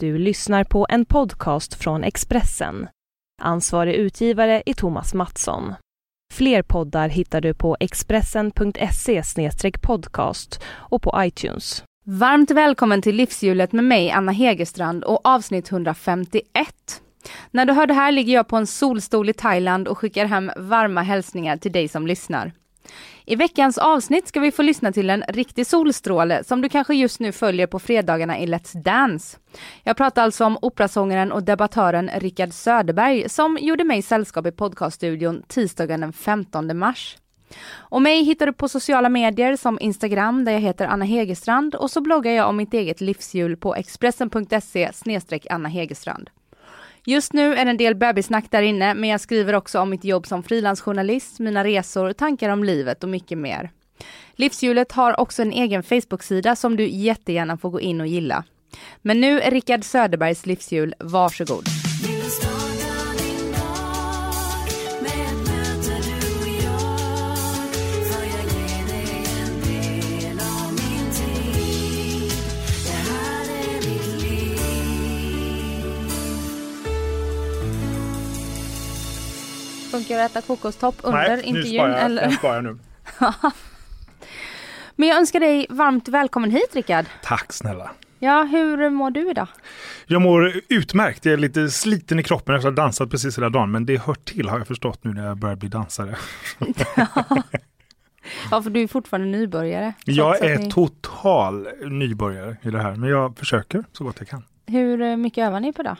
Du lyssnar på en podcast från Expressen. Ansvarig utgivare är Thomas Mattsson. Fler poddar hittar du på expressen.se podcast och på iTunes. Varmt välkommen till Livshjulet med mig, Anna Hegerstrand och avsnitt 151. När du hör det här ligger jag på en solstol i Thailand och skickar hem varma hälsningar till dig som lyssnar. I veckans avsnitt ska vi få lyssna till en riktig solstråle som du kanske just nu följer på fredagarna i Let's Dance. Jag pratar alltså om operasångaren och debattören Rickard Söderberg som gjorde mig sällskap i podcaststudion tisdagen den 15 mars. Och mig hittar du på sociala medier som Instagram där jag heter Anna Hegerstrand och så bloggar jag om mitt eget livshjul på expressen.se Anna Hegerstrand. Just nu är det en del bebissnack där inne, men jag skriver också om mitt jobb som frilansjournalist, mina resor, tankar om livet och mycket mer. Livshjulet har också en egen Facebook-sida som du jättegärna får gå in och gilla. Men nu är Rickard Söderbergs livshjul, varsågod. Funkar att äta kokostopp under Nej, intervjun? Nu sparar jag, nu. Men jag önskar dig varmt välkommen hit Rickard. Tack snälla. Ja, hur mår du idag? Jag mår utmärkt. Jag är lite sliten i kroppen efter att ha dansat precis hela dagen. Men det hör till har jag förstått nu när jag börjar bli dansare. Ja, för du är fortfarande nybörjare. Jag är ni- total nybörjare i det här. Men jag försöker så gott jag kan. Hur mycket övar ni på det?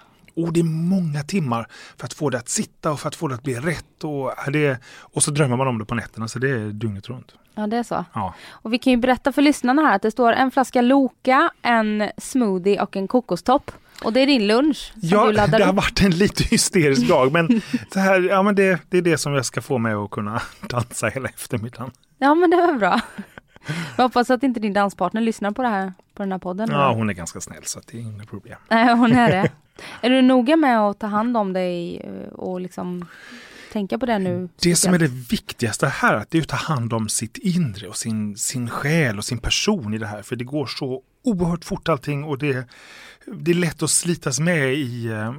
Och det är många timmar för att få det att sitta och för att få det att bli rätt. Och, det och så drömmer man om det på nätterna så det är dygnet runt. Ja, det är så. Ja. Och vi kan ju berätta för lyssnarna här att det står en flaska Loka, en smoothie och en kokostopp. Och det är din lunch som Ja, du laddar det har upp. varit en lite hysterisk dag men, så här, ja, men det, det är det som jag ska få mig att kunna dansa hela eftermiddagen. Ja, men det var bra. Jag hoppas att inte din danspartner lyssnar på det här, på den här podden. Ja, hon är ganska snäll så det är inga problem. Nej, hon är det. Är du noga med att ta hand om dig eh, och liksom tänka på det nu? Det som är det viktigaste här, att det är att ta hand om sitt inre och sin, sin själ och sin person i det här. För det går så oerhört fort allting och det, det är lätt att slitas med i, eh,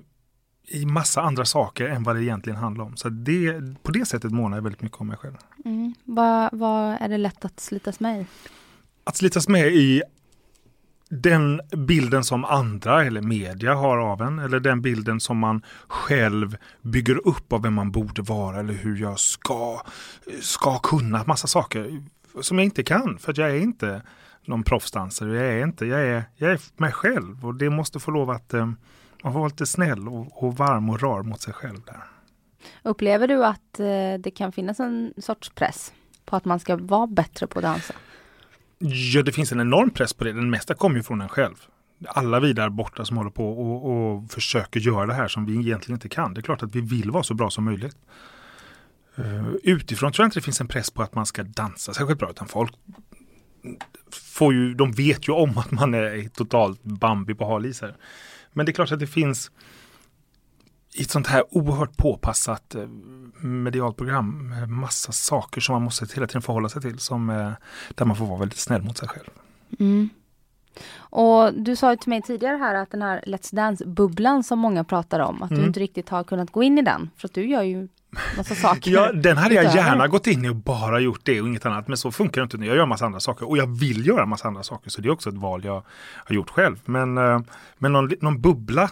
i massa andra saker än vad det egentligen handlar om. Så det, på det sättet månar jag väldigt mycket om mig själv. Mm. Vad, vad är det lätt att slitas med i? Att slitas med i den bilden som andra eller media har av en eller den bilden som man själv bygger upp av vem man borde vara eller hur jag ska, ska kunna massa saker som jag inte kan för att jag är inte någon proffsdansare. Jag är inte, jag är, jag är mig själv och det måste få lov att eh, man får vara lite snäll och, och varm och rar mot sig själv där. Upplever du att eh, det kan finnas en sorts press på att man ska vara bättre på att dansa? Ja, det finns en enorm press på det. Den mesta kommer ju från en själv. Alla vi där borta som håller på och, och försöker göra det här som vi egentligen inte kan. Det är klart att vi vill vara så bra som möjligt. Uh, utifrån tror jag inte det finns en press på att man ska dansa särskilt bra. Utan folk får ju, de vet ju om att man är totalt Bambi på hal is här. Men det är klart att det finns i ett sånt här oerhört påpassat eh, medialt program med massa saker som man måste hela tiden förhålla sig till. Som, eh, där man får vara väldigt snäll mot sig själv. Mm. Och du sa ju till mig tidigare här att den här Let's Dance-bubblan som många pratar om, att du Mm. inte riktigt har kunnat gå in i den. För att du gör ju massa saker. Ja, den hade jag gärna gått in i och bara gjort det och inget annat. Men så funkar det inte nu. Jag gör massa andra saker och jag vill göra massa andra saker. Så det är också ett val jag har gjort själv. Men, eh, men någon, någon bubbla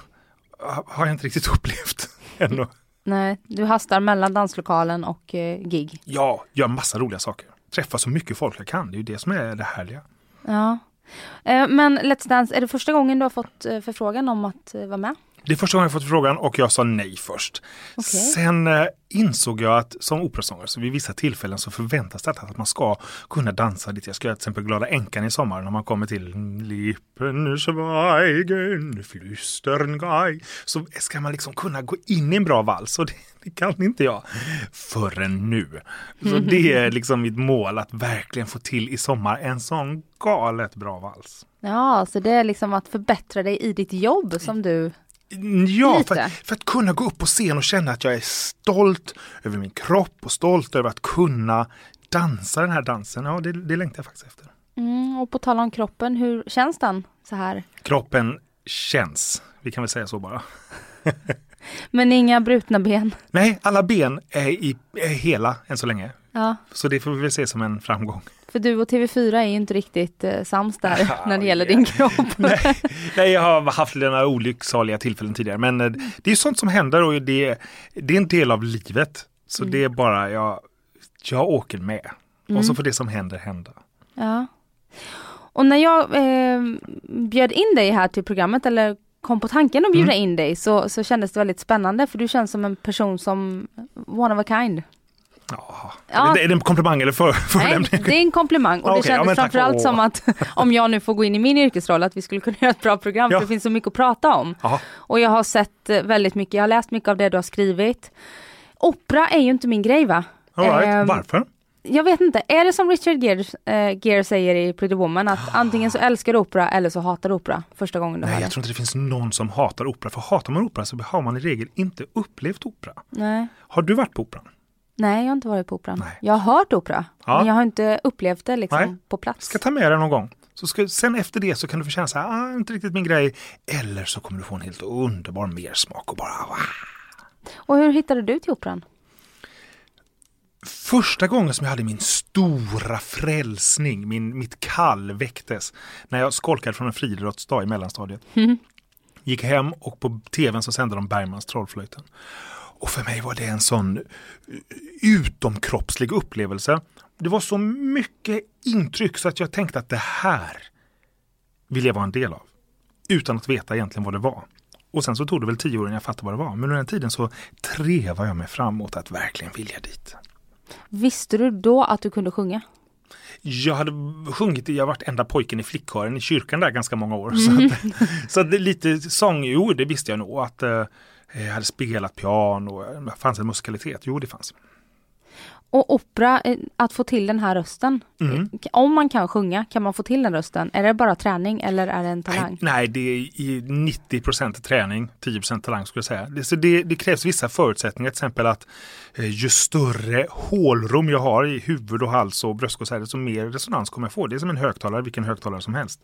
har jag inte riktigt upplevt ännu. Nej, du hastar mellan danslokalen och eh, gig. Ja, gör massa roliga saker. Träffa så mycket folk jag kan. Det är ju det som är det härliga. Ja. Eh, men Let's Dance, är det första gången du har fått eh, förfrågan om att vara med? Det är första gången jag fått frågan och jag sa nej först. Okej. Sen eh, insåg jag att som operasångare så vid vissa tillfällen så förväntas det att man ska kunna dansa lite. Jag ska göra till exempel Glada änkan i sommar när man kommer till Lippen schweigen, flüstern. Så ska man liksom kunna gå in i en bra vals och det, det kan inte jag förrän nu. Så det är liksom mitt mål att verkligen få till i sommar en sån galet bra vals. Ja, så det är liksom att förbättra dig i ditt jobb som du... Ja, för, för att kunna gå upp på scen och känna att jag är stolt över min kropp och stolt över att kunna dansa den här dansen. Ja, det, det längtar jag faktiskt efter. Mm, och på tal om kroppen, hur känns den så här? Kroppen känns. Vi Vi kan väl säga så bara. Men inga brutna ben? Nej, alla ben är, i, är hela än så länge. Ja. Så det får vi väl se som en framgång. För du och TV4 är ju inte riktigt eh, sams där när det gäller din kropp. nej, nej, jag har haft några olycksaliga tillfällen tidigare. Men eh, det är sånt som händer och det, det är en del av livet. Så Mm. det är bara, jag, jag åker med. Mm. Och så får det som händer hända. Ja. Och när jag eh, bjöd in dig här till programmet eller kom på tanken att bjuda Mm. in dig så, så kändes det väldigt spännande för du känns som en person som one of a kind. Ja. Ja. Är, det, en komplimang eller för, Nej, förolämpning? det är en komplimang och det ja, kändes tack. framförallt som att om jag nu får gå in i min yrkesroll att vi skulle kunna göra ett bra program Ja. för det finns så mycket att prata om. Ja. Och jag har sett eh, väldigt mycket, jag har läst mycket av det du har skrivit. Opera är ju inte min grej va? Right. Ehm, Varför? Jag vet inte, är det som Richard Gere, eh, säger i Pretty Woman att antingen så älskar du opera eller så hatar du opera första gången du Nej, hör jag det? tror inte det finns någon som hatar opera. För hatar man opera så har man i regel inte upplevt opera. Nej. Har du varit på operan? Nej, jag har inte varit på operan. Nej. Jag har hört opera, Ja. men jag har inte upplevt det liksom Nej. på plats. Ska ta med dig någon gång. Så ska, sen efter det så kan du få känna så här, ah, inte riktigt min grej. Eller så kommer du få en helt underbar mersmak och bara wow. Och hur hittade du till operan? Första gången som jag hade min stora frälsning, min, mitt kall väcktes när jag skolkade från en friidrottsdag i mellanstadiet. Gick hem och på tvn så sände de Bergmans Trollflöjten. Och för mig var det en sån eh, utomkroppslig upplevelse. Det var så mycket intryck så att jag tänkte att det här vill jag vara en del av. Utan att veta egentligen vad det var. Och sen så tog det väl tio år innan jag fattade vad det var. Men under den tiden så trevade jag mig fram mot att verkligen vilja dit. Visste du då att du kunde sjunga? Jag hade sjungit, jag varit enda pojken i flickkören i kyrkan där ganska många år. Så, att, så att det är lite sång, jo det visste jag nog. Att eh, Eh, hade spelat piano, eh, fanns en musikalitet, jo det fanns. Och opera, eh, att få till den här rösten. Mm. Om man kan sjunga, kan man få till den rösten? Är det bara träning eller är det en talang? Nej, nej, det är i 90% träning, 10% talang skulle jag säga. Det, så det, det krävs vissa förutsättningar, till exempel att eh, ju större hålrum jag har i huvud och hals och bröstkorg, desto mer resonans kommer jag få. Det är som en högtalare, vilken högtalare som helst.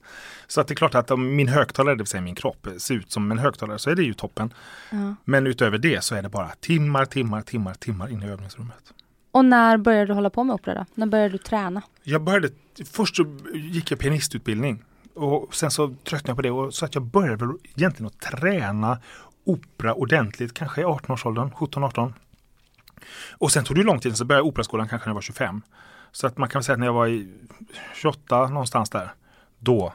Så att det är klart att om min högtalare, det vill säga min kropp, ser ut som en högtalare så är det ju toppen. Ja. Men utöver det så är det bara timmar, timmar, timmar, timmar in i övningsrummet. Och när började du hålla på med opera då? När började du träna? Jag började, först så gick jag pianistutbildning och sen så tröttnade jag på det och så att jag började väl egentligen att träna opera ordentligt, kanske i 18-årsåldern, 17-18. Och sen tog det lång tid, så började operaskolan kanske när jag var 25. Så att man kan säga att när jag var i 28 någonstans där, då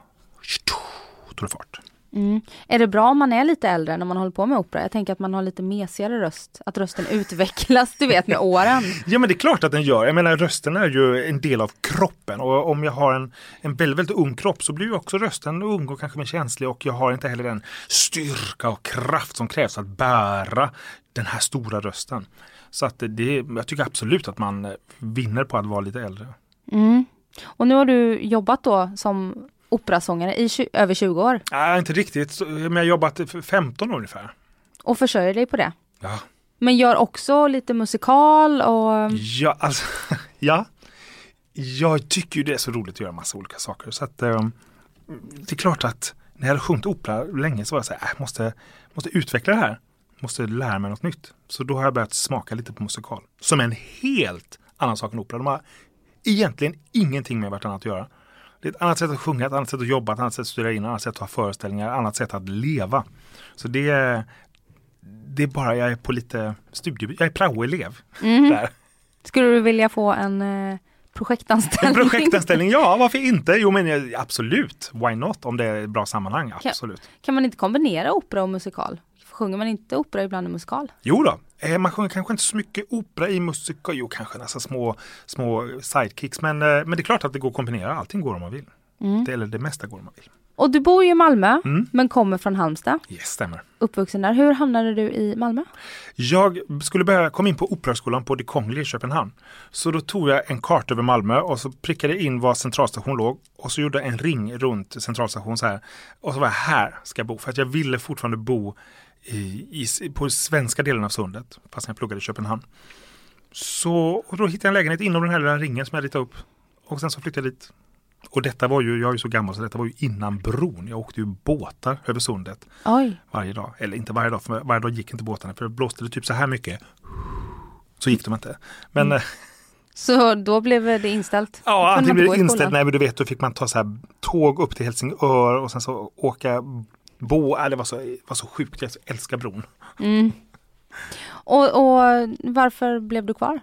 tog det fart. Mm. Är det bra om man är lite äldre när man håller på med opera? Jag tänker att man har lite mesigare röst, att rösten utvecklas, du vet med åren. Ja men det är klart att den gör. Jag menar rösten är ju en del av kroppen och om jag har en, en väldigt, väldigt ung kropp så blir ju också rösten ung och kanske mer känslig och jag har inte heller den styrka och kraft som krävs att bära den här stora rösten. Så att det, jag tycker absolut att man vinner på att vara lite äldre. Mm. Och nu har du jobbat då som operasångare i över 20 år Nej, inte riktigt, men jag har jobbat för 15 år ungefär. och försörjer dig på det. Ja, Men gör också lite musikal och ja, alltså, ja. Jag tycker ju det är så roligt att göra massa olika saker. Så att, eh, det är klart att när jag hade sjungit opera länge så var jag så här, äh, jag måste, måste utveckla det här. Måste lära mig något nytt. Så då har jag börjat smaka lite på musikal. Som är en helt annan sak än opera. De har egentligen ingenting med vartannat att göra. Det är ett annat sätt att sjunga, ett annat sätt att jobba, ett annat sätt att studera in, ett annat sätt att ha föreställningar, ett annat sätt att leva. Så det är, det är bara, jag är på lite studie, jag är praoelev. Mhm. Där. skulle du vilja få en eh, projektanställning? En projektanställning, ja varför inte? Jo men absolut, why not? Om det är ett bra sammanhang, absolut. Kan man inte kombinera opera och musikal? Sjunger man inte opera ibland i musikal? Jo då, eh, man sjunger kanske inte så mycket opera i musikal, jo kanske nästan små, små sidekicks, men, eh, men det är klart att det går att kombinera, allting går om man vill. Mm. Det, eller det mesta går om man vill. Och du bor ju i Malmö, Mm. men kommer från Halmstad, Yes, stämmer. uppvuxen där. Hur hamnade du i Malmö? Jag skulle börja, kom in på Operahögskolan på Det Kongliga i Köpenhamn. Så då tog jag en karta över Malmö och så prickade in var centralstation låg och så gjorde jag en ring runt centralstation så här. Och så var jag här ska jag bo för att jag ville fortfarande bo i, i, på svenska delen av sundet fast jag pluggade i Köpenhamn. Så och då hittade jag en lägenhet inom den här lilla ringen som jag ritade upp och sen så flyttade jag dit. Och detta var ju, jag är ju så gammal så detta var ju innan bron. Jag åkte ju båtar över sundet Oj. varje dag. Eller inte varje dag, för varje dag gick inte båtarna. För det blåste det typ så här mycket. Så gick de inte. Men Mm. eh, Så då blev det inställt? Ja, antingen blev det i inställt. Nej, men du vet, då fick man ta så här tåg upp till Helsingör och sen så åka Bo, äh, det var så, var så sjukt, jag älskar bron. Mm. Och, och varför blev du kvar?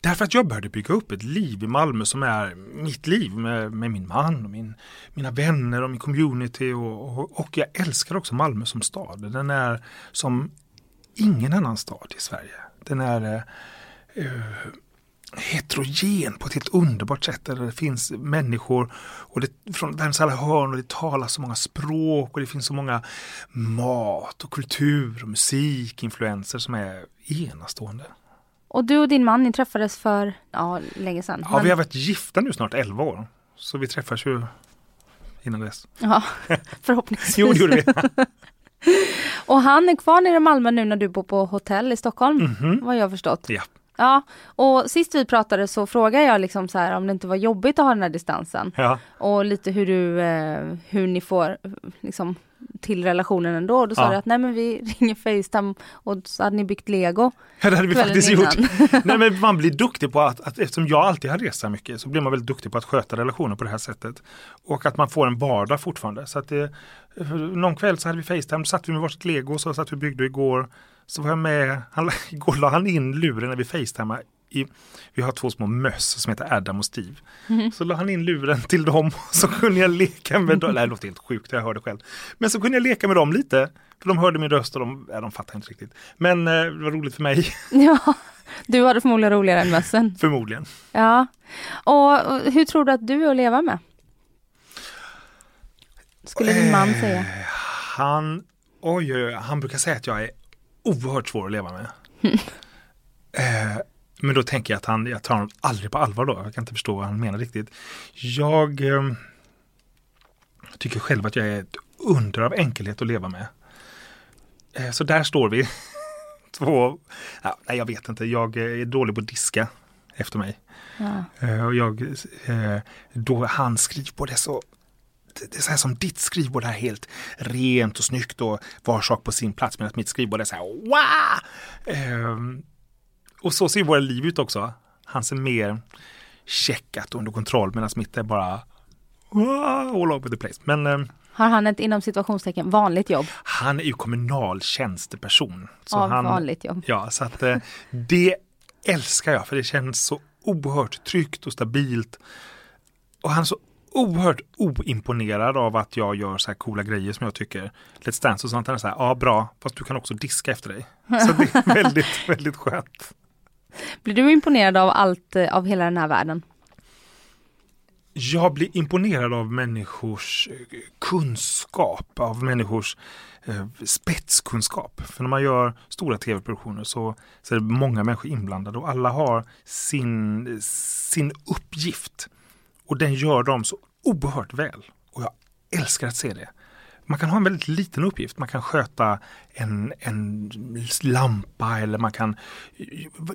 Därför att jag började bygga upp ett liv i Malmö som är mitt liv med, med min man och min, mina vänner och min community. Och, och, och jag älskar också Malmö som stad. Den är som ingen annan stad i Sverige. Den är uh, heterogen på ett helt underbart sätt. Där det finns människor och det, från världens alla hörn och det talas så många språk och det finns så många mat och kultur och musikinfluenser som är enastående. Och du och din man, ni träffades för, ja, länge sedan. Ja, Men- vi har varit gifta nu snart 11 år. Så vi träffas ju innan dess. ja, förhoppningsvis. Jo, det gjorde vi. Och han är kvar nere i Malmö nu när du bor på hotell i Stockholm, Mhm. vad jag har förstått. Ja. Ja, och sist vi pratade så frågade jag liksom så här om det inte var jobbigt att ha den här distansen. Ja. Och lite hur du, eh, hur ni får liksom till relationen ändå. Då sa Ja. du att nej men vi ringer Facetime och så hade ni byggt lego. ja, det hade vi faktiskt innan. gjort. Nej, men man blir duktig på att, att, eftersom jag alltid har rest så mycket, så blir man väldigt duktig på att sköta relationer på det här sättet. Och att man får en vardag fortfarande. Så att det, någon kväll så hade vi Facetime, då satt vi med varsitt lego, så satt vi och byggde igår. Så var jag med, han, igår la han in luren när vi Facetimade. I, vi har två små möss som heter Adam och Steve. Så la han in luren till dem och så kunde jag leka med dem. Nej, det låter helt sjukt, jag hörde själv. Men så kunde jag leka med dem lite. För de hörde min röst och de, ja, de fattade inte riktigt. Men eh, det var roligt för mig, Ja, du hade förmodligen roligare än mössen. förmodligen. Ja. Och, och hur tror du att du är att leva med? Skulle din man säga. Eh, Han, oj, oj, oj, han brukar säga att jag är oerhört svår att leva med. eh, men då tänker jag att han, jag tar honom aldrig på allvar då. Jag kan inte förstå vad han menar riktigt. Jag eh, tycker själv att jag är ett under av enkelhet att leva med. Eh, så där står vi. Två, ja, nej jag vet inte, jag är dålig på att diska efter mig. Ja. Eh, Och jag, eh, då hans skrivbord är så det det är så här som ditt skrivbord är helt rent och snyggt och var sak på sin plats medan mitt skrivbord är så här wow! Och så ser våra liv ut också. Hans är mer checkat under kontroll medan mitt är bara all over the place. Men ehm, Har han ett inom situationstecken vanligt jobb? han är ju kommunal tjänsteperson. Så Av han, vanligt jobb. Ja, så att eh, det älskar jag för det känns så oerhört tryggt och stabilt. Och han är så oerhört oimponerad av att jag gör så här coola grejer som jag tycker. Let's Dance och sånt. Han är så här, ja bra, fast du kan också diska efter dig. Så det är väldigt, väldigt skönt. Blir du imponerad av allt, eh, av hela den här världen? Jag blir imponerad av människors eh, kunskap, av människors eh, spetskunskap. För när man gör stora tv-produktioner så, så är det många människor inblandade och alla har sin, sin uppgift. Och den gör de så oerhört väl. Och jag älskar att se det. Man kan ha en väldigt liten uppgift. Man kan sköta en, en lampa eller man kan...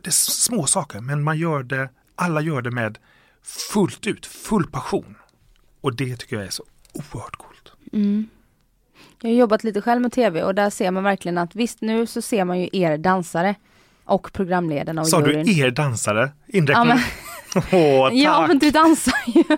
Det är små saker men man gör det, alla gör det med fullt ut, full passion. Och det tycker jag är så oerhört coolt. Mm. Jag har jobbat lite själv med tv och där ser man verkligen att visst nu så ser man ju er dansare och programledarna och Sa juryn. du er dansare? Ja Inräknat? men, Åh, tack! ja men du dansar ju.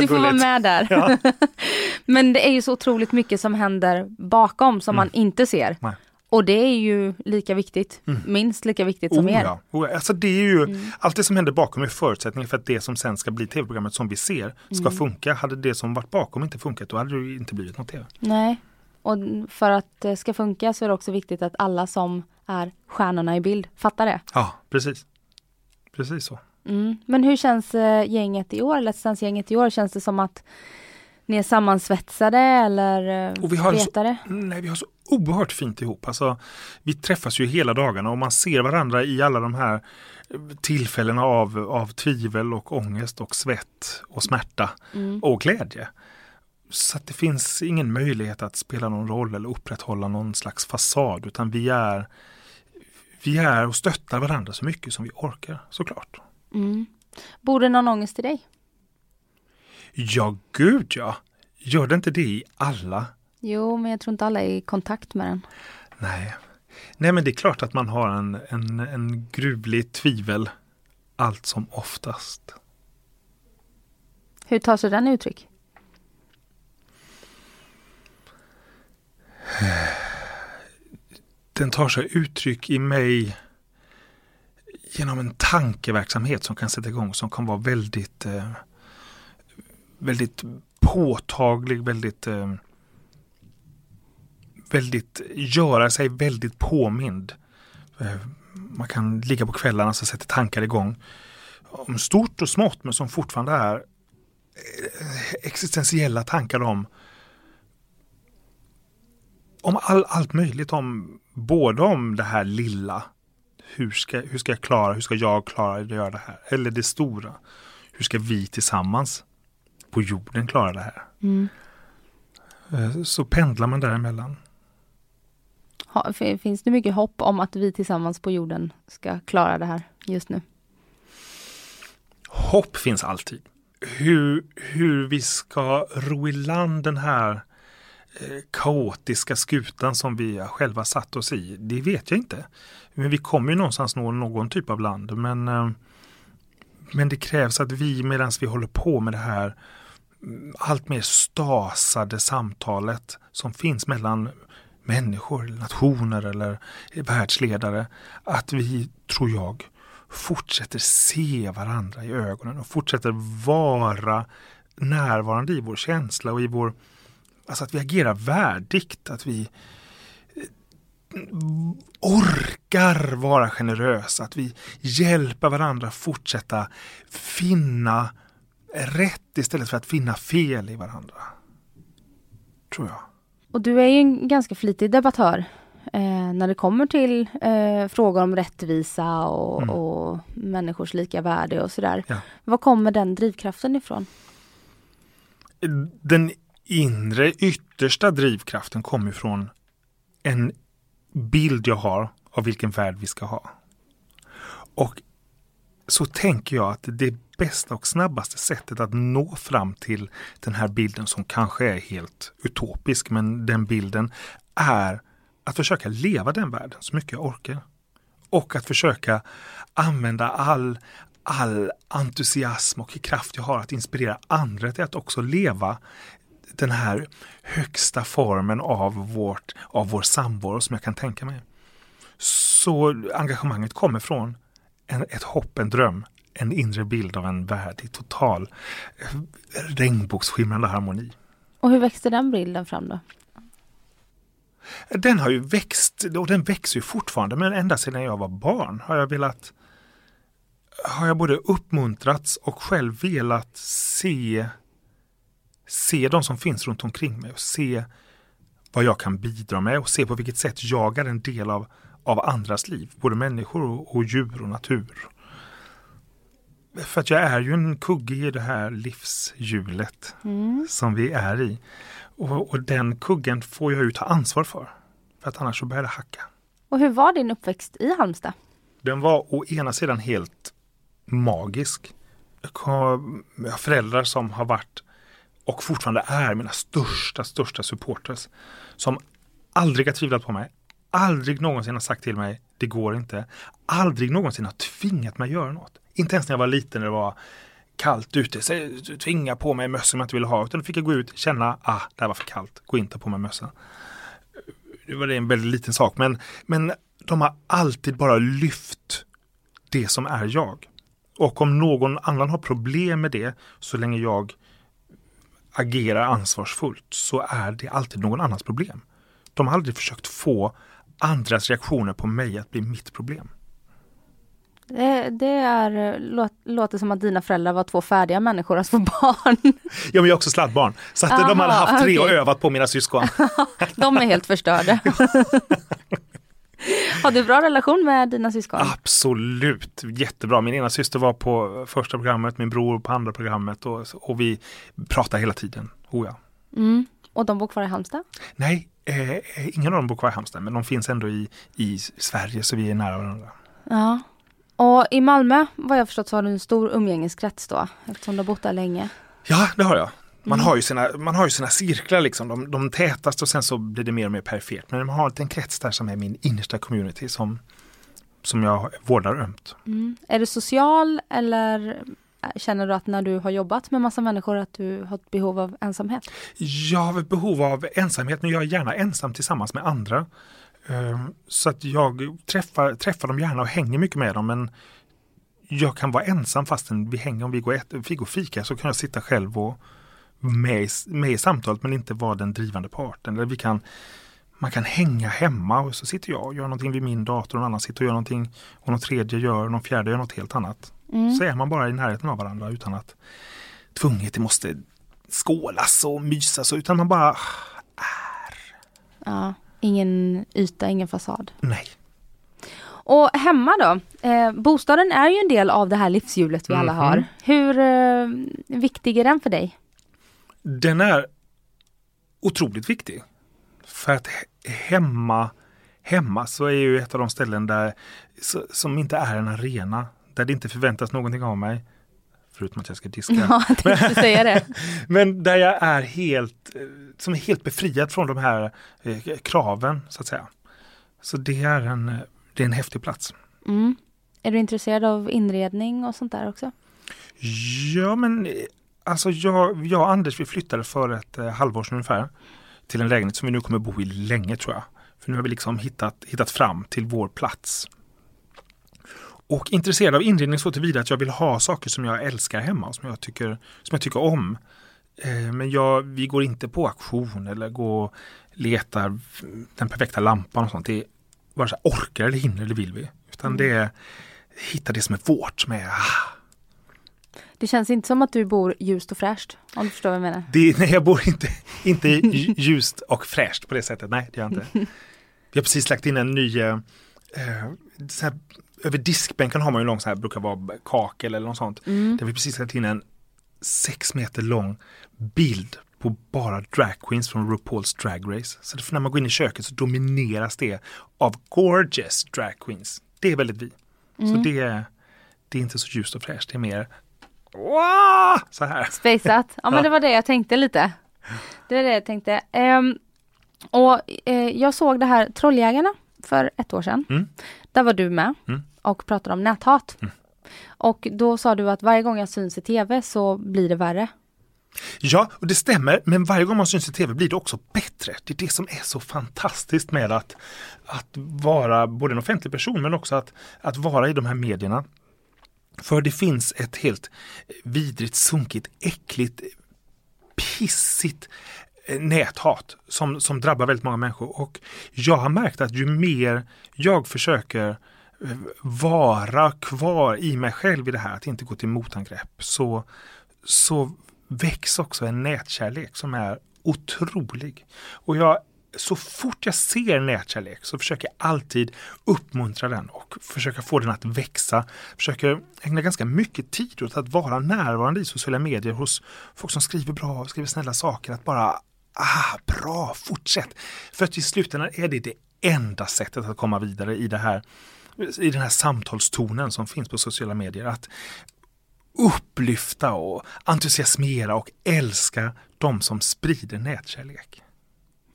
Du får vara med där. Ja. Men det är ju så otroligt mycket som händer bakom som man inte ser. Mm. Nej. Och det är ju lika viktigt, minst lika viktigt som Oh, er. ja. Oh, alltså det är ju, Mm. Allt det som händer bakom är förutsättningen för att det som sen ska bli tv-programmet som vi ser ska Mm. funka. Hade det som varit bakom inte funkat då hade det inte blivit något tv. Nej. Och för att det ska funka så är det också viktigt att alla som är stjärnorna i bild fattar det. Ja, precis. Precis så. Mm. Men hur känns eh, gänget i år, Let's Dance-gänget i år? Känns det som att ni är sammansvetsade eller eh, Och vi har så- retade? Nej, vi har så oerhört fint ihop. Alltså, vi träffas ju hela dagarna och man ser varandra i alla de här eh, tillfällena av, av tvivel och ångest och svett och smärta Mm. och glädje. Så det finns ingen möjlighet att spela någon roll eller upprätthålla någon slags fasad utan vi är vi är och stöttar varandra så mycket som vi orkar såklart. Mm. Bor det någon ångest i dig? Ja, gud ja. Gör det inte det i alla? Jo, men jag tror inte alla är i kontakt med den. Nej. Nej, men det är klart att man har en, en, en gruvlig tvivel allt som oftast. Hur tar sig den uttryck? Den tar sig uttryck i mig genom en tankeverksamhet som kan sätta igång som kan vara väldigt eh, väldigt påtaglig, väldigt eh, väldigt göra sig väldigt påmind. Eh, man kan ligga på kvällarna så sätter tankar igång om stort och smått men som fortfarande är eh, existentiella tankar om om all, allt möjligt om både om det här lilla hur ska, hur ska jag klara, hur ska jag klara att göra det här? Eller det stora. Hur ska vi tillsammans på jorden klara det här? Mm. Eh, så pendlar man däremellan. Ha, finns det mycket hopp om att vi tillsammans på jorden ska klara det här just nu? Hopp finns alltid. Hur, hur vi ska ro i land den här Eh, kaotiska skutan som vi själva satt oss i, det vet jag inte. Men vi kommer ju någonstans nå någon typ av land. Men, eh, men det krävs att vi medan vi håller på med det här mm, allt mer stasade samtalet som finns mellan människor, nationer eller världsledare. Att vi, tror jag, fortsätter se varandra i ögonen och fortsätter vara närvarande i vår känsla och i vår, alltså att vi agerar värdigt, att vi orkar vara generösa, att vi hjälper varandra fortsätta finna rätt istället för att finna fel i varandra. Tror jag. Och du är ju en ganska flitig debattör eh, när det kommer till eh, frågor om rättvisa och, mm. och människors lika värde och sådär. Ja. Var kommer den drivkraften ifrån? Den inre yttersta drivkraften kommer från en bild jag har av vilken värld vi ska ha. Och så tänker jag att det bästa och snabbaste sättet att nå fram till den här bilden som kanske är helt utopisk, men den bilden är att försöka leva den världen så mycket jag orkar. Och att försöka använda all, all entusiasm och kraft jag har att inspirera andra till att också leva den här högsta formen av, vårt, av vår samvaro som jag kan tänka mig. Så engagemanget kommer från en, ett hopp, en dröm, en inre bild av en värld i total eh, regnbågsskimrande harmoni. Och hur växte den bilden fram då? Den har ju växt och den växer ju fortfarande men ända sedan jag var barn har jag velat har jag både uppmuntrats och själv velat se se de som finns runt omkring mig och se vad jag kan bidra med och se på vilket sätt jag är en del av, av andras liv, både människor och, och djur och natur. För att jag är ju en kugge i det här livshjulet mm. som vi är i. Och, och, den kuggen får jag ju ta ansvar för. För att annars så börjar det hacka. Och hur var din uppväxt i Halmstad? Den var å ena sidan helt magisk. Jag har föräldrar som har varit och fortfarande är mina största, största supporters. Som aldrig har tvivlat på mig, aldrig någonsin har sagt till mig det går inte, aldrig någonsin har tvingat mig att göra något. Inte ens när jag var liten när det var kallt ute, tvinga på mig mössor som jag inte ville ha, utan då fick jag gå ut, känna, ah, det här var för kallt, gå inte på mig mössa. Det var en väldigt liten sak, men, men de har alltid bara lyft det som är jag. Och om någon annan har problem med det, så länge jag agerar ansvarsfullt så är det alltid någon annans problem. De har aldrig försökt få andras reaktioner på mig att bli mitt problem. Det, det är, låt, låter som att dina föräldrar var två färdiga människor att få barn. Ja, men jag är också sladdbarn. Så att Aha, de hade haft tre okay. och övat på mina syskon. de är helt förstörda. Har du bra relation med dina syskon? Absolut, jättebra. Min ena syster var på första programmet, min bror på andra programmet och, och vi pratar hela tiden. Oh ja. Mm. Och de bor kvar i Halmstad? Nej, eh, ingen av dem bor kvar i Halmstad, men de finns ändå i, i Sverige så vi är nära varandra. Ja. Och i Malmö, vad jag förstått, så har du en stor umgängeskrets då, eftersom du har bott där länge. Ja, det har jag. Man, har ju sina, man har ju sina cirklar, liksom, de, de tätaste och sen så blir det mer och mer perifert. Men man har en krets där som är min innersta community som, som jag vårdar ömt. Mm. Är du social eller känner du att när du har jobbat med massa människor att du har ett behov av ensamhet? Jag har ett behov av ensamhet men jag är gärna ensam tillsammans med andra. Ehm, så att jag träffar, träffar dem gärna och hänger mycket med dem men jag kan vara ensam fastän vi hänger, om vi går, ett, vi går fika så kan jag sitta själv och med, med i samtalet men inte vara den drivande parten. Eller vi kan, man kan hänga hemma och så sitter jag och gör någonting vid min dator och någon annan sitter och gör någonting och någon tredje gör, någon fjärde gör något helt annat. Mm. Så är man bara i närheten av varandra utan att tvunget det måste skålas och mysas utan man bara är. Ja, ingen yta, ingen fasad. Nej. Och hemma då? Eh, bostaden är ju en del av det här livshjulet vi alla mm -hmm. har. Hur eh, viktig är den för dig? Den är otroligt viktig. För att hemma, hemma så är ju ett av de ställen där som inte är en arena. Där det inte förväntas någonting av mig. Förutom att jag ska diska. Ja, jag säga det. Men där jag är helt, som är helt befriad från de här eh, kraven så att säga. Så det är en, det är en häftig plats. Mm. Är du intresserad av inredning och sånt där också? Ja men Alltså jag, jag och Anders vi flyttade för ett eh, halvår sedan ungefär till en lägenhet som vi nu kommer bo i länge tror jag. För nu har vi liksom hittat, hittat fram till vår plats. Och intresserad av inredning så tillvida att jag vill ha saker som jag älskar hemma och som jag tycker, som jag tycker om. Eh, men jag, vi går inte på auktion eller går och letar den perfekta lampan och sånt. Det är vare sig orkar eller hinner eller vill vi. Utan mm. det är hitta det som är vårt, som är ah, det känns inte som att du bor ljust och fräscht, om du förstår vad jag menar. Det, nej, jag bor inte, inte ljust och fräscht på det sättet. Nej, det gör jag inte. Vi har precis lagt in en ny, eh, här, över diskbänken har man ju en lång, så här, brukar vara kakel eller något sånt. Mm. Där vi precis lagt in en sex meter lång bild på bara dragqueens från RuPaul's Drag Race. Så när man går in i köket så domineras det av gorgeous dragqueens. Det är väldigt vi. Mm. Så det, det är inte så ljust och fräscht, det är mer Wow! Så här. Spaceat. Ja men det var det jag tänkte lite. Det är det jag tänkte. Um, och uh, jag såg det här Trolljägarna för ett år sedan. Mm. Där var du med mm. och pratade om näthat. Mm. Och då sa du att varje gång jag syns i tv så blir det värre. Ja, och det stämmer, men varje gång man syns i tv blir det också bättre. Det är det som är så fantastiskt med att, att vara både en offentlig person men också att, att vara i de här medierna. För det finns ett helt vidrigt, sunkigt, äckligt, pissigt eh, näthat som, som drabbar väldigt många människor. Och jag har märkt att ju mer jag försöker eh, vara kvar i mig själv i det här, att inte gå till motangrepp, så, så väcks också en nätkärlek som är otrolig. Och jag så fort jag ser nätkärlek så försöker jag alltid uppmuntra den och försöka få den att växa. Försöker ägna ganska mycket tid åt att vara närvarande i sociala medier hos folk som skriver bra, skriver snälla saker. Att bara, ah, bra, fortsätt. För att i slutändan är det det enda sättet att komma vidare i det här i den här samtalstonen som finns på sociala medier. Att upplyfta och entusiasmera och älska de som sprider nätkärlek.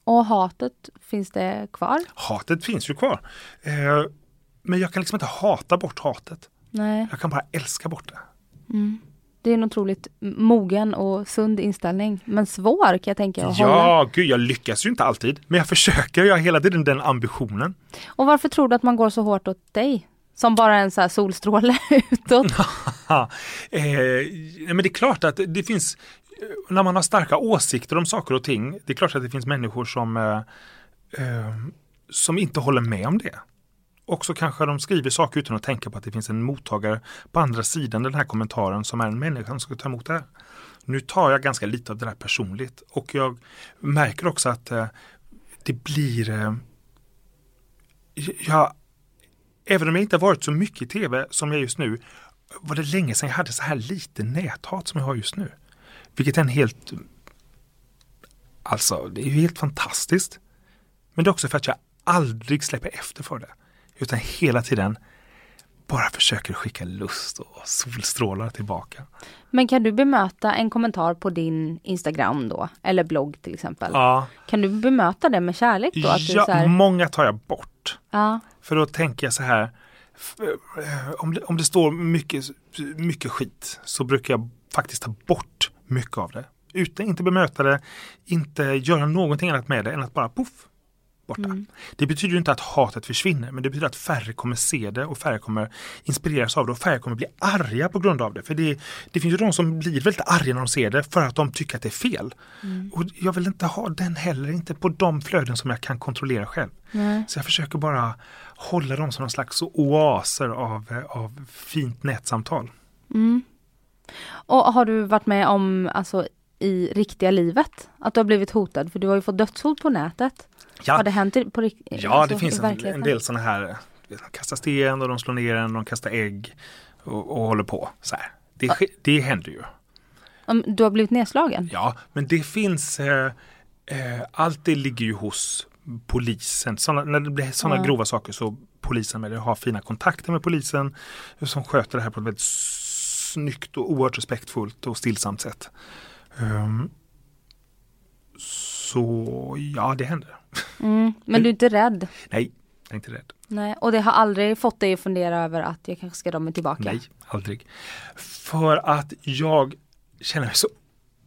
Och hatet, finns det kvar? Hatet finns ju kvar. Eh, men jag kan liksom inte hata bort hatet. Nej. Jag kan bara älska bort det. Mm. Det är en otroligt mogen och sund inställning. Men svår kan jag tänka att Ja, hålla. gud jag lyckas ju inte alltid. Men jag försöker, jag har hela tiden den ambitionen. Och varför tror du att man går så hårt åt dig? Som bara en så här solstråle utåt? eh, men det är klart att det finns när man har starka åsikter om saker och ting, det är klart att det finns människor som, eh, eh, som inte håller med om det. Och så kanske de skriver saker utan att tänka på att det finns en mottagare på andra sidan den här kommentaren som är en människa som ska ta emot det här. Nu tar jag ganska lite av det där personligt och jag märker också att eh, det blir eh, jag, Även om jag inte varit så mycket i tv som jag just nu var det länge sedan jag hade så här lite näthat som jag har just nu. Vilket är en helt... Alltså, det är ju helt fantastiskt. Men det är också för att jag aldrig släpper efter för det. Utan hela tiden bara försöker skicka lust och solstrålar tillbaka. Men kan du bemöta en kommentar på din Instagram då? Eller blogg till exempel? Ja, Kan du bemöta det med kärlek då? Att du ja så här, många tar jag bort. ja, För då tänker jag så här, eh, om det, om det står mycket, mycket skit så brukar jag faktiskt ta bort mycket av det. Utan, inte bemöta det, inte göra någonting annat med det än att bara poff, borta. Mm. Det betyder ju inte att hatet försvinner, men det betyder att färre kommer se det och färre kommer inspireras av det och färre kommer bli arga på grund av det. För det, det finns ju de som blir väldigt arga när de ser det för att de tycker att det är fel. Mm. Och jag vill inte ha den heller, inte på de flöden som jag kan kontrollera själv. nej. Så jag försöker bara hålla dem som någon slags oaser av, eh, av fint nätsamtal. Mm. Och har du varit med om, alltså i riktiga livet, att du har blivit hotad? För du har ju fått dödshot på nätet. Ja, Har det hänt på rikt- ja alltså, det finns en, en del sådana här, de kastar sten och de slår ner en, de kastar ägg och, och håller på. Så här. Det, ske- det händer ju. Om Du har blivit nedslagen? Ja, men det finns, eh, eh, allt det ligger ju hos polisen. Såna, när det blir sådana Ja. grova saker så polisen med det har fina kontakter med polisen som sköter det här på ett väldigt snyggt och oerhört respektfullt och stillsamt sätt. Ehm, så ja, det händer. Mm. Men du är inte rädd? Nej, jag är inte rädd. Nej. Och det har aldrig fått dig att fundera över att jag kanske ska dra mig tillbaka? Nej, aldrig. För att jag känner mig så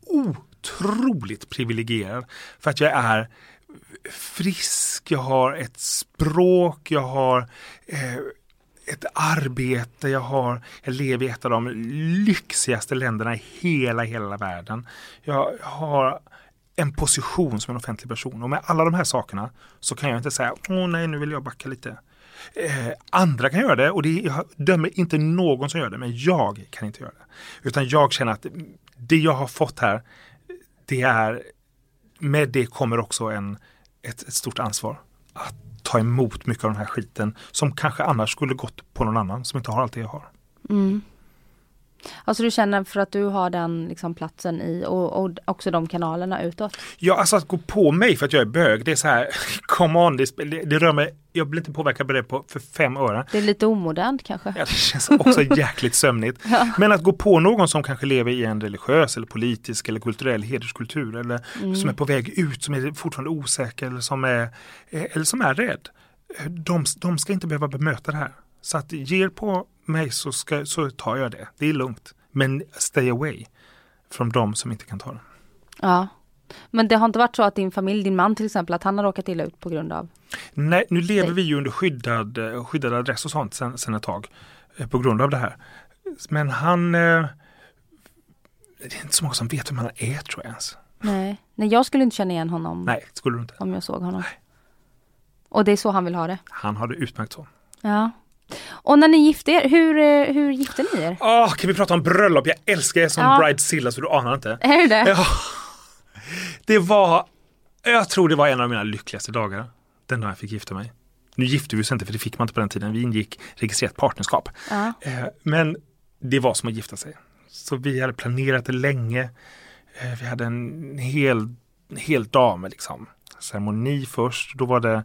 otroligt privilegierad. För att jag är frisk, jag har ett språk, jag har eh, ett arbete, jag, har, jag lever i ett av de lyxigaste länderna i hela, hela världen. Jag har en position som en offentlig person och med alla de här sakerna så kan jag inte säga åh nej nu vill jag backa lite. Eh, andra kan göra det och det, jag dömer inte någon som gör det men jag kan inte göra det. Utan jag känner att det jag har fått här det är med det kommer också en, ett, ett stort ansvar att ta emot mycket av den här skiten som kanske annars skulle gått på någon annan som inte har allt det jag har. Mm. Alltså du känner för att du har den liksom platsen i och, och också de kanalerna utåt? Ja, alltså att gå på mig för att jag är bög, det är så här, come on, det, det, det rör mig, jag blir inte påverkad på det på, för fem öre. Det är lite omodernt kanske? Ja, det känns också jäkligt sömnigt. Men att gå på någon som kanske lever i en religiös eller politisk eller kulturell hederskultur eller som är på väg ut, som är fortfarande osäker eller som är, eh, eller som är rädd. De, de ska inte behöva bemöta det här. Så att ge er på mig så, ska, så tar jag det. Det är lugnt. Men stay away från de som inte kan ta det. Ja. Men det har inte varit så att din familj, din man till exempel, att han har råkat illa ut på grund av? Nej, nu lever Nej. vi ju under skyddad, eh, skyddad adress och sånt sen, sen ett tag eh, på grund av det här. Men han, eh, det är inte så många som vet vem han är tror jag ens. Nej. Nej, jag skulle inte känna igen honom Nej, skulle du inte. om jag såg honom. Och det är så han vill ha det? Han har det utmärkt så. Ja. Och när ni gifte er, hur, eh, hur gifte ni er? Åh, kan vi prata om bröllop? Jag älskar er som Ja. bridezilla så du anar inte. Är det det? Ja. Det var, jag tror det var en av mina lyckligaste dagar. Den dagen jag fick gifta mig. Nu gifte vi oss inte för det fick man inte på den tiden. Vi ingick registrerat partnerskap. Ja. Eh, Men det var som att gifta sig. Så vi hade planerat det länge. Eh, Vi hade en hel, en hel dag med liksom ceremoni först. Då var det,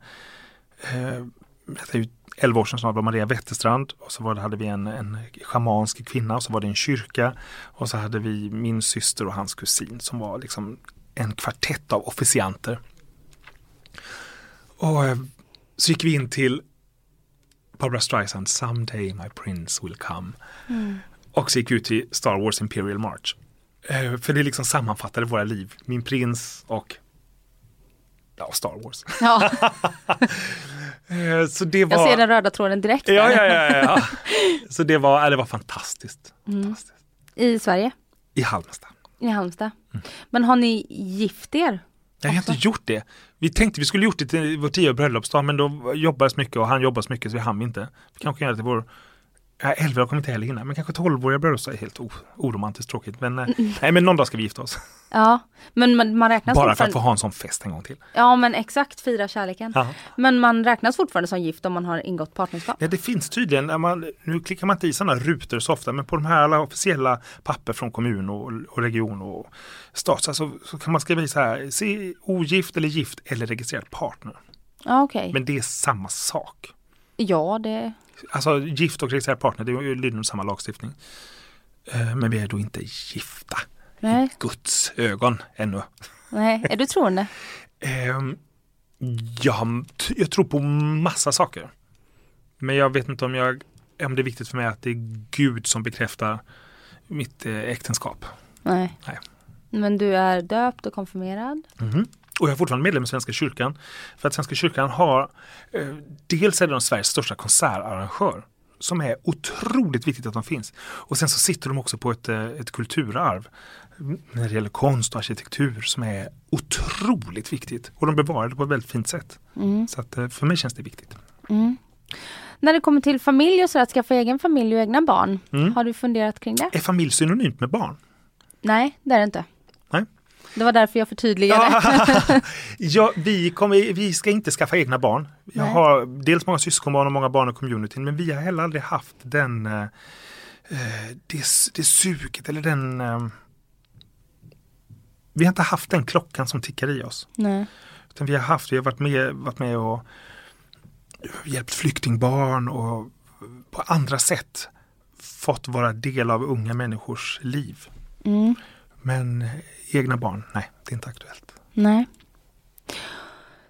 eh, det är ju 11 år sedan snart var Maria Wetterstrand och så var det, hade vi en, en schamansk kvinna och så var det en kyrka och så hade vi min syster och hans kusin som var liksom en kvartett av officianter. Och eh, så gick vi in till Barbara Streisand, Someday my prince will come. Och så gick vi ut till Star Wars Imperial March. Eh, för det liksom sammanfattade våra liv. Min prins och ja, Star Wars. ja. Eh, så det var... Jag ser den röda tråden direkt. Ja, ja, ja, ja. Så det var, det var fantastiskt. fantastiskt. I Sverige? I Halmstad. I Halmstad. Mm. Men har ni gift er? Jag har inte gjort det. Vi tänkte vi skulle gjort det till vår tio bröllopsdag men då jobbades mycket och han jobbade så mycket så vi hann inte. Vi kanske kan göra det till vår Ja, 11 kommer inte heller hinna, men kanske 12-åriga bröllopsdag är helt oromantiskt tråkigt. Men, eh, nej, men någon dag ska vi gifta oss. Ja, men man, man räknas Bara för att få ha en sån fest en gång till. Ja, men exakt, fira kärleken. Ja. Men man räknas fortfarande som gift om man har ingått partnerskap. Ja, det finns tydligen, när man, nu klickar man inte i sådana rutor så ofta, men på de här alla officiella papper från kommun och, och region och stat så, så kan man skriva i så här, se ogift eller gift eller registrerad partner. Ja, okej. Men det är samma sak. Ja, det... Alltså gift och registrerad partner, det är ju lyder under samma lagstiftning. Eh, Men vi är då inte gifta Nej, i Guds ögon ännu. nej. Är du troende? Ehm, Jag, jag tror på massa saker. Men jag vet inte om, jag, om det är viktigt för mig att det är Gud som bekräftar mitt eh, äktenskap. Nej. Nej. Men du är döpt och konfirmerad? Mhm. Och jag är fortfarande medlem i Svenska kyrkan. För att Svenska kyrkan har, eh, dels är de Sveriges största konsertarrangör. Som är otroligt viktigt att de finns. Och sen så sitter de också på ett, eh, ett kulturarv. När det gäller konst och arkitektur som är otroligt viktigt. Och de bevarar det på ett väldigt fint sätt. Mm. Så att eh, för mig känns det viktigt. Mm. När det kommer till familj och så att skaffa egen familj och egna barn. Mm. Har du funderat kring det? Är familj synonymt med barn? Nej, det är det inte. Det var därför jag förtydligade. Ja, ja, vi, kommer, vi ska inte skaffa egna barn. Jag Nej. har dels många syskonbarn och många barn i communityn men vi har heller aldrig haft den eh, eh, det, det suget eller den eh, Vi har inte haft den klockan som tickar i oss. Nej. Utan vi har haft, vi har varit med, varit med och hjälpt flyktingbarn och på andra sätt fått vara del av unga människors liv. Mm. Men egna barn, nej, det är inte aktuellt. Nej.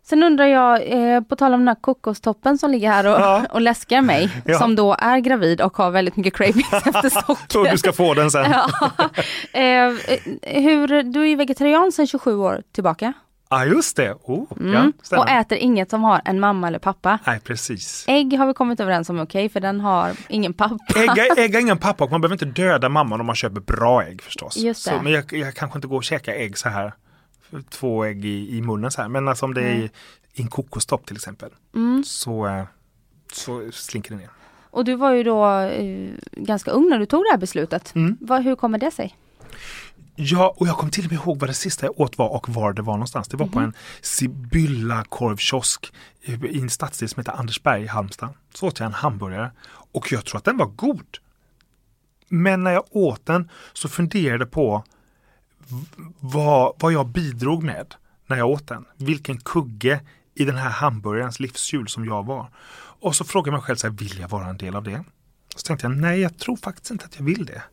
Sen undrar jag, eh, på tal om den här kokostoppen som ligger här och, Ja. och läskar mig, Ja. som då är gravid och har väldigt mycket cravings efter socker. du ska få den sen. ja. eh, hur, du är vegetarian sedan 27 år tillbaka. Ja just det, oh, ja, Mm. stämmer. och äter inget som har en mamma eller pappa. Nej precis. Ägg har vi kommit överens om är okej, för den har ingen pappa. Ägg, ägg har ingen pappa och man behöver inte döda mamman om man köper bra ägg förstås. Just det. Så, men jag, jag kanske inte går och käkar ägg så här. Två ägg i, i munnen så här. Men alltså om det är i, i en kokostopp till exempel. Mm. Så, eh, så slinker det ner. Och du var ju då eh, ganska ung när du tog det här beslutet. Mm. Vad, hur kommer det sig? Ja, och jag kommer till och med ihåg vad det sista jag åt var och var det var någonstans. Det var på en Sibylla korvkiosk i i en stadsdel som heter Andersberg i Halmstad. Så åt jag en hamburgare och jag tror att den var god. Men när jag åt den så funderade på vad, vad jag bidrog med när jag åt den. Vilken kugge i den här hamburgarens livshjul som jag var. Och så frågade jag mig själv, så här, vill jag vara en del av det? Så tänkte jag, nej jag tror faktiskt inte att jag vill det.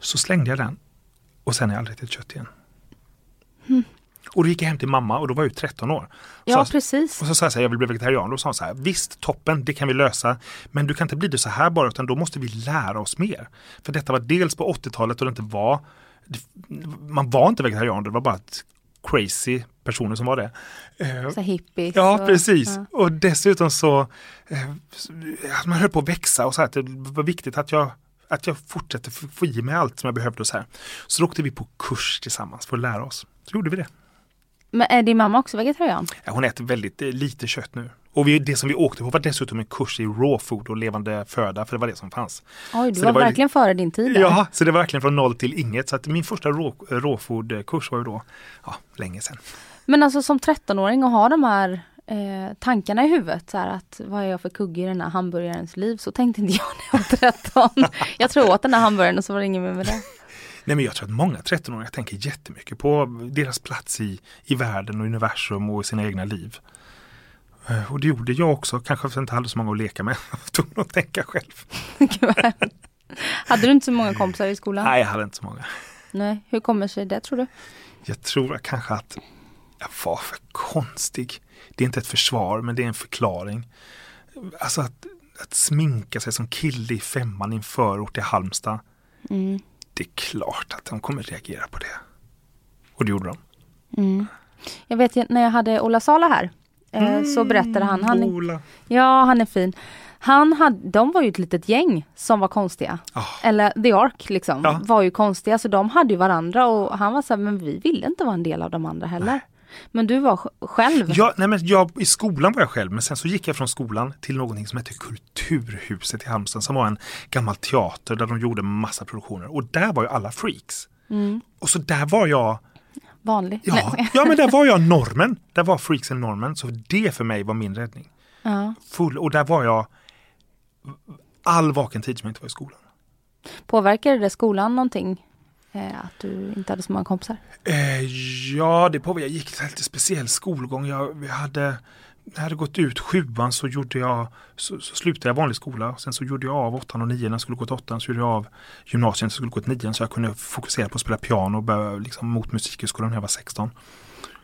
Så slängde jag den och sen har jag aldrig ätit kött igen. Och då gick jag hem till mamma och då var jag ju 13 år. Ja, Så- precis. och så sa jag så här, jag vill bli vegetarian. Då sa hon så här, visst toppen, det kan vi lösa. Men du kan inte bli det så här bara, utan då måste vi lära oss mer. För detta var dels på 80-talet och det inte var, det- man var inte vegetarian, det var bara ett crazy personer som var det. Eh, Så hippies. Ja, och- precis. ja. Och dessutom så, eh, man höll på att växa och så här, att det var viktigt att jag att jag fortsatte få i mig allt som jag behövde och så här. Så då åkte vi på kurs tillsammans för att lära oss. Så gjorde vi det. Men är din mamma också vegetarian? Ja, hon äter väldigt eh, lite kött nu. Och vi, det som vi åkte på var dessutom en kurs i raw food och levande föda, för det var det som fanns. Oj, du var, var verkligen före din tid där. Ja, så det var verkligen från noll till inget. Så att min första raw, raw food kurs var ju då, ja, länge sedan. Men alltså som 13-åring och ha de här eh, tankarna i huvudet, så här att vad är jag för kugge i den här hamburgarens liv? Så tänkte inte jag när jag var 13. jag tror åt den här hamburgaren och så var det inget mer med det. Nej men jag tror att många 13-åringar tänker jättemycket på deras plats i, i världen och universum och i sina egna liv. Eh, Och det gjorde jag också, kanske för att jag inte hade så många att leka med. Jag tvungen att tänka själv. Hade du inte så många kompisar i skolan? Nej, jag hade inte så många. Nej. Hur kommer sig det tror du? Jag tror kanske att jag var för konstig. Det är inte ett försvar, men det är en förklaring. Alltså att, att sminka sig som kille i femman i en förort i Halmstad. Mm. Det är klart att de kommer reagera på det. Och det gjorde de. Mm. Jag vet när jag hade Ola Sala här, eh, så berättade han, han Ola. ja han är fin. Han hade, de var ju ett litet gäng som var konstiga. Ah. Eller The Ark liksom, Ja. var ju konstiga så de hade ju varandra och han var så här, men vi ville inte vara en del av de andra heller. Men du var sj- själv. Ja, nej men jag, I skolan var jag själv, men sen så gick jag från skolan till någonting som heter Kulturhuset i Halmstad som var en gammal teater där de gjorde massa produktioner. Och där var ju alla freaks. Mm. Och så där var jag, Vanlig. ja, Nej. ja men där var jag normen. Där var freaksen normen. Så det för mig var min räddning. Ja. Full, och där var jag all vaken tid som jag inte var i skolan. Påverkade det skolan någonting? Eh, att du inte hade så många kompisar? Eh, ja, det påverkade. Jag gick en lite speciell skolgång. Jag, vi hade när jag hade gått ut sjuan så gjorde jag, så, så slutade jag vanlig skola. Sen så gjorde jag av åttan och nian. När jag skulle gå till åttan så gjorde jag av gymnasiet. Så skulle jag gå till nian så jag kunde fokusera på att spela piano och börja liksom, mot musikhögskolan när jag var 16.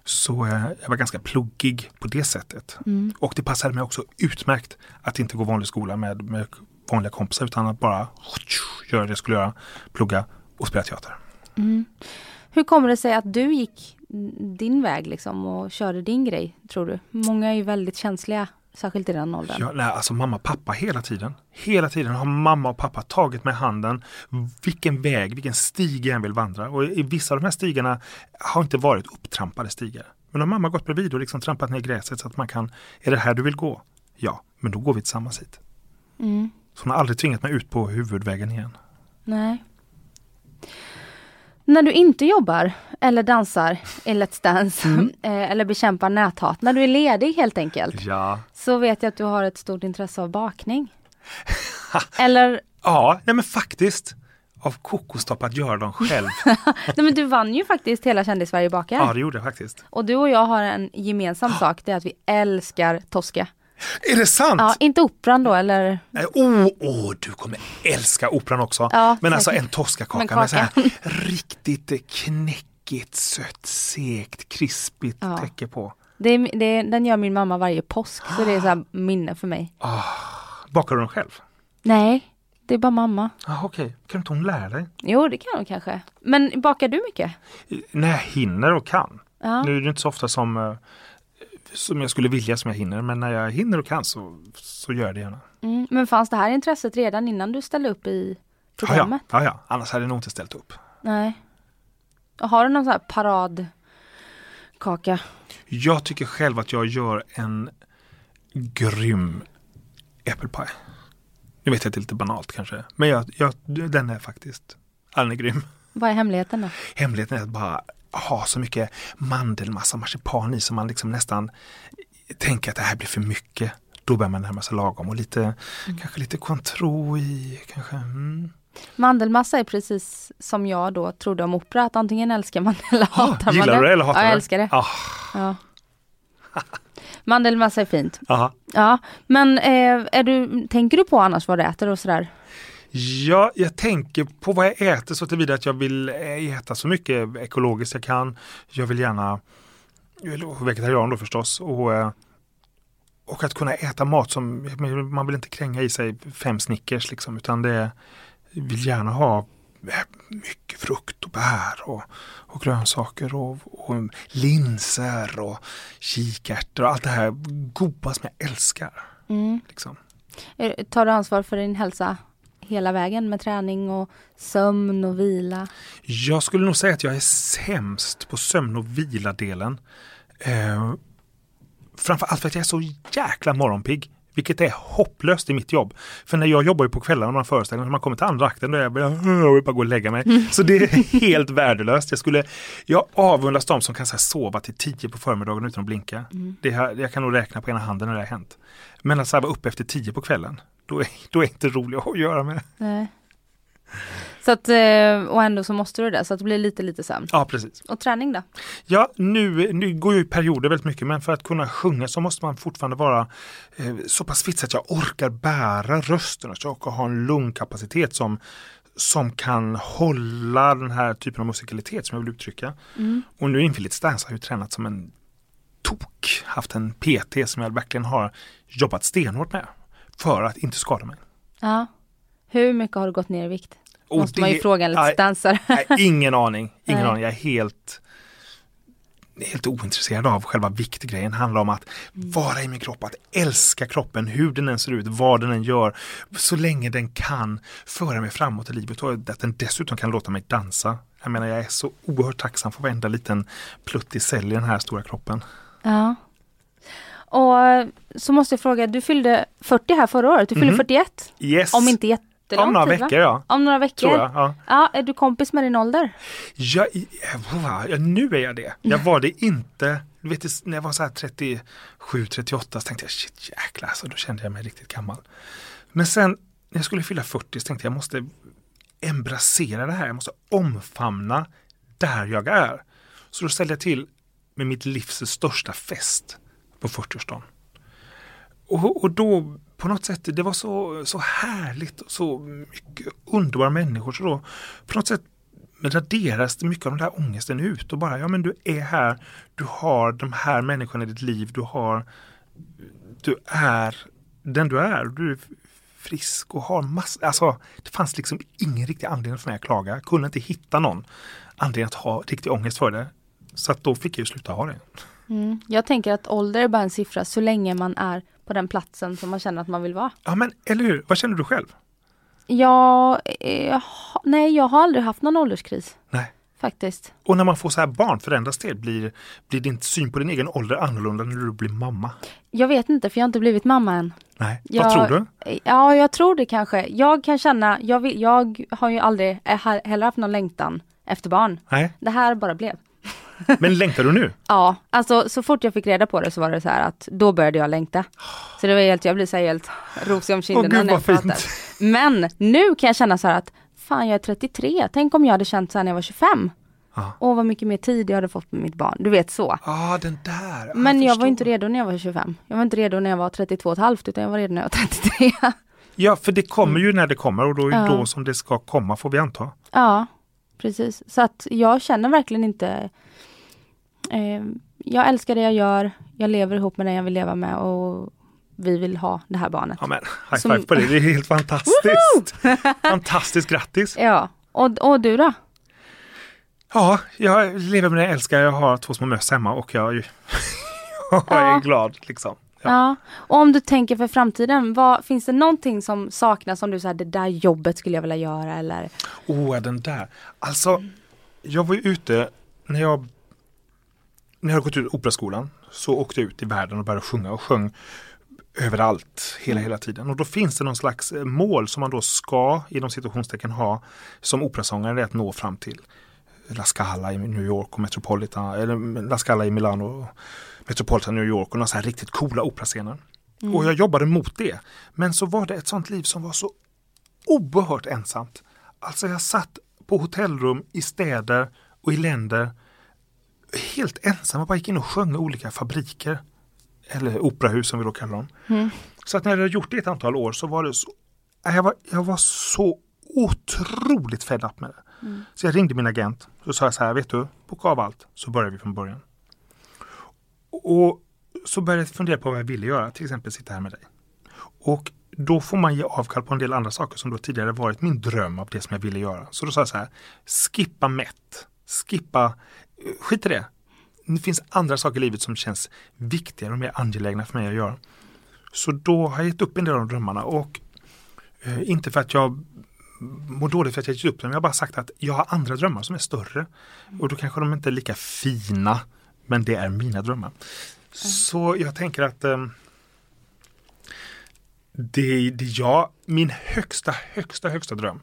Så eh, jag var ganska pluggig på det sättet. Mm. Och det passade mig också utmärkt att inte gå vanlig skola med, med vanliga kompisar utan att bara göra det jag skulle göra, plugga och spela teater. Mm. Hur kommer det sig att du gick din väg liksom och körde din grej, tror du? Många är ju väldigt känsliga, särskilt i den åldern. Ja, nej, alltså mamma och pappa hela tiden. Hela tiden har mamma och pappa tagit i handen. Vilken väg, vilken stig jag än vill vandra. Och i vissa av de här stigarna har inte varit upptrampade stigar. Men har mamma gått bredvid och liksom trampat ner gräset så att man kan, är det här du vill gå? Ja, men då går vi tillsammans hit. Mm. Så hon har aldrig tvingat mig ut på huvudvägen igen. Nej. När du inte jobbar eller dansar i Let's Dance Mm. eh, eller bekämpar näthat, när du är ledig helt enkelt, Ja, så vet jag att du har ett stort intresse av bakning. eller, ja nej men faktiskt. Av kokostopp att göra dem själv. nej men du vann ju faktiskt hela Kändis-Sverige bakar. ja, det gjorde jag faktiskt. Och du och jag har en gemensam sak, det är att vi älskar Tosca. Är det sant? Ja, inte operan då eller? Nej, Åh, oh, du kommer älska operan också. Ja, Men alltså säkert. en toskakaka med så här riktigt knäckigt, sött, segt, krispigt Ja. täcke på. Det det den gör min mamma varje påsk, så det är så minne för mig. Bakar du den själv? Nej, det är bara mamma. Ah, Okej, kan inte hon lära dig? Jo, det kan hon kanske. Men bakar du mycket? När jag hinner och kan. Ja. Nu är det inte så ofta som, eh, som jag skulle vilja som jag hinner, men när jag hinner och kan så, så gör jag det gärna. Mm, men fanns det här intresset redan innan du ställde upp i Ja, ja, programmet? ja, ja, annars hade jag nog inte ställt upp. Nej. Har du någon sån här paradkaka? Jag tycker själv att jag gör en grym äppelpaj. Nu vet jag att det är lite banalt kanske, men jag, jag, den är faktiskt, den är grym. Vad är hemligheten då? Hemligheten är att bara ha så mycket mandelmassa, marsipan i som man liksom nästan tänker att det här blir för mycket. Då börjar man närma sig lagom och lite, kanske lite Cointreau i, kanske. Mm. Mandelmassa är precis som jag då trodde om opera, att antingen älskar man eller hatar man gillar det. du det eller hatar ja, du jag det? älskar det. Ah, Ja. Mandelmassa är fint. aha. Ja, men eh, är du, tänker du på annars vad du äter och sådär? Ja, jag tänker på vad jag äter så tillvida att jag vill eh, äta så mycket ekologiskt jag kan. Jag vill gärna, vegetarian då förstås. Och, eh, och att kunna äta mat som, man vill inte kränga i sig fem Snickers liksom, utan det vill gärna ha eh, mycket frukt och bär och, och grönsaker och, och linser och kikärtor och allt det här goda som jag älskar. Mm. Liksom. Tar du ansvar för din hälsa hela vägen med träning och sömn och vila? Jag skulle nog säga att jag är sämst på sömn och vila-delen. Eh, framförallt för att jag är så jäkla morgonpigg. Vilket är hopplöst i mitt jobb. För när jag jobbar ju på kvällarna man föreställer när man kommer till andra akten då är jag bara, jag vill bara gå och lägga mig. Så det är helt värdelöst. Jag, skulle, jag avundas de som kan här, sova till tio på förmiddagen utan att blinka. Det här, jag kan nog räkna på ena handen när det har hänt. Men att så här, vara uppe efter tio på kvällen, då är, då är inte roligt att göra med. Nej. Så att, eh, och ändå så måste du det, så att det blir lite lite sömn. Ja, precis. Och träning då? Ja, nu, nu går jag i perioder väldigt mycket men för att kunna sjunga så måste man fortfarande vara eh, så pass fit så att jag orkar bära rösten och så jag orkar ha en lungkapacitet som, som kan hålla den här typen av musikalitet som jag vill uttrycka. Och nu inför Let's Dance har jag ju tränat som en tok, haft en PT som jag verkligen har jobbat stenhårt med för att inte skada mig. Ja. Hur mycket har du gått ner i vikt? Och Måste man ju det- fråga en dansare. Ingen aning. Ingen Nej. aning. Jag är helt, helt ointresserad av själva viktgrejen. Det handlar om att vara i min kropp, att älska kroppen, hur den än ser ut, vad den än gör. Så länge den kan föra mig framåt i livet och att den dessutom kan låta mig dansa. Jag menar, jag är så oerhört tacksam för varenda liten pluttig cell i den här stora kroppen. Ja. Och eh, så måste jag fråga, du fyllde 40 här förra året, du fyllde Mhm. 41. Yes! Om inte jättelång Om några tid va? veckor ja. Om några veckor? Jag. Ja. Ja, är du kompis med din ålder? Ja, wow, ja, nu är jag det. Jag var det inte. Du vet, när jag var så här 37, 38 så tänkte jag shit jäklar, alltså, då kände jag mig riktigt gammal. Men sen när jag skulle fylla 40 så tänkte jag jag måste embrassera det här. Jag måste omfamna där jag är. Så då ställde jag till med mitt livs största fest på 40-årsdagen. och, och då på något sätt, det var så, så härligt och så mycket underbara människor. Så då på något sätt raderas mycket av den där ångesten ut och bara, ja men du är här, du har de här människorna i ditt liv, du har, du är den du är, du är frisk och har massor, alltså det fanns liksom ingen riktig anledning för mig att klaga, jag kunde inte hitta någon anledning att ha riktig ångest för det. Så att då fick jag ju sluta ha det. Mm. Jag tänker att ålder är bara en siffra så länge man är på den platsen som man känner att man vill vara. Ja men eller hur, vad känner du själv? Ja, eh, nej jag har aldrig haft någon ålderskris. Nej. Faktiskt. Och när man får så här barn förändras det? Blir, blir din syn på din egen ålder annorlunda när du blir mamma? Jag vet inte för jag har inte blivit mamma än. Nej, jag, vad tror du? Ja, jag tror det kanske. Jag kan känna, jag, vill, jag har ju aldrig heller haft någon längtan efter barn. Nej. Det här bara blev. Men längtar du nu? ja, alltså så fort jag fick reda på det så var det så här att då började jag längta. Så det var helt, jag blev så helt rosig om kinderna Åh, när jag pratade. Men nu kan jag känna så här att fan jag är 33, tänk om jag hade känt så här när jag var 25. Ja. Åh vad mycket mer tid jag hade fått med mitt barn, du vet så. Ah, den där. Ah, Men jag, förstår. var inte redo när jag var 25. Jag var inte redo när jag var 32 och ett halvt utan jag var redo när jag var 33. Ja, för det kommer ju när det kommer och då är det Ja. då som det ska komma får vi anta. Ja, precis. Så att jag känner verkligen inte eh, Jag älskar det jag gör. Jag lever ihop med den jag vill leva med och vi vill ha det här barnet. Ja, men high Som- five på det, det är helt fantastiskt. fantastiskt, grattis! Ja, och, och du då? Ja, jag lever med det jag älskar. Jag har två små möss hemma och jag, jag är Ja. glad liksom. Ja. Ja. Och om du tänker för framtiden, vad, finns det någonting som saknas som du säger det där jobbet skulle jag vilja göra eller? Åh, den där. Alltså, jag var ju ute när jag när jag hade gått ut operaskolan så åkte jag ut i världen och började sjunga och sjöng överallt hela hela tiden. Och då finns det någon slags eh, mål som man då ska inom situationstecken ha som operasångare, det är att nå fram till La Scala i New York och Metropolitan, eller La Scala i Milano och Metropolitan New York och några så här riktigt coola operascener. Och jag jobbade mot det. Men så var det ett sånt liv som var så oerhört ensamt. Alltså jag satt på hotellrum i städer och i länder helt ensam och bara gick in och sjöng i olika fabriker. Eller operahus som vi då kallar dem. Så att när jag hade gjort det ett antal år så var det så jag var, jag var så otroligt fed up med det. Så jag ringde min agent och sa så här, vet du, boka av allt så börjar vi från början. Och så började jag fundera på vad jag ville göra, till exempel sitta här med dig. Och då får man ge avkall på en del andra saker som då tidigare varit min dröm av det som jag ville göra. Så då sa jag så här, skippa mätt, skippa, skit i det. Det finns andra saker i livet som känns viktigare och mer angelägna för mig att göra. Så då har jag gett upp en del av drömmarna och eh, inte för att jag mår dåligt för att jag gett upp dem, jag har bara sagt att jag har andra drömmar som är större. Och då kanske de inte är lika fina, men det är mina drömmar. Så jag tänker att eh, det, det jag, min högsta, högsta, högsta dröm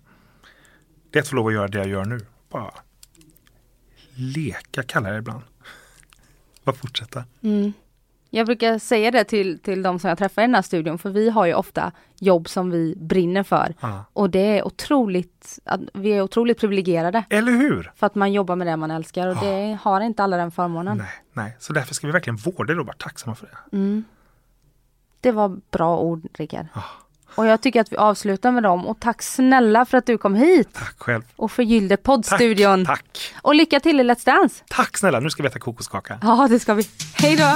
det är att få lov att göra det jag gör nu. Bara leka kallar jag det ibland. Bara fortsätta. Mm. Jag brukar säga det till, till de som jag träffar i den här studion, för vi har ju ofta jobb som vi brinner för. Ja. Och det är otroligt, vi är otroligt privilegierade Eller hur? för att man jobbar med det man älskar och det har inte alla den förmånen. Nej, nej, så därför ska vi verkligen vårda det och vara tacksamma för det. Mm. Det var bra ord Rickard. Ja. Och jag tycker att vi avslutar med dem och tack snälla för att du kom hit Tack själv. och förgyllde Tack, poddstudion. tack. Och lycka till i Let's Dance! Tack snälla, nu ska vi äta kokoskaka. Ja det ska vi. Hej då!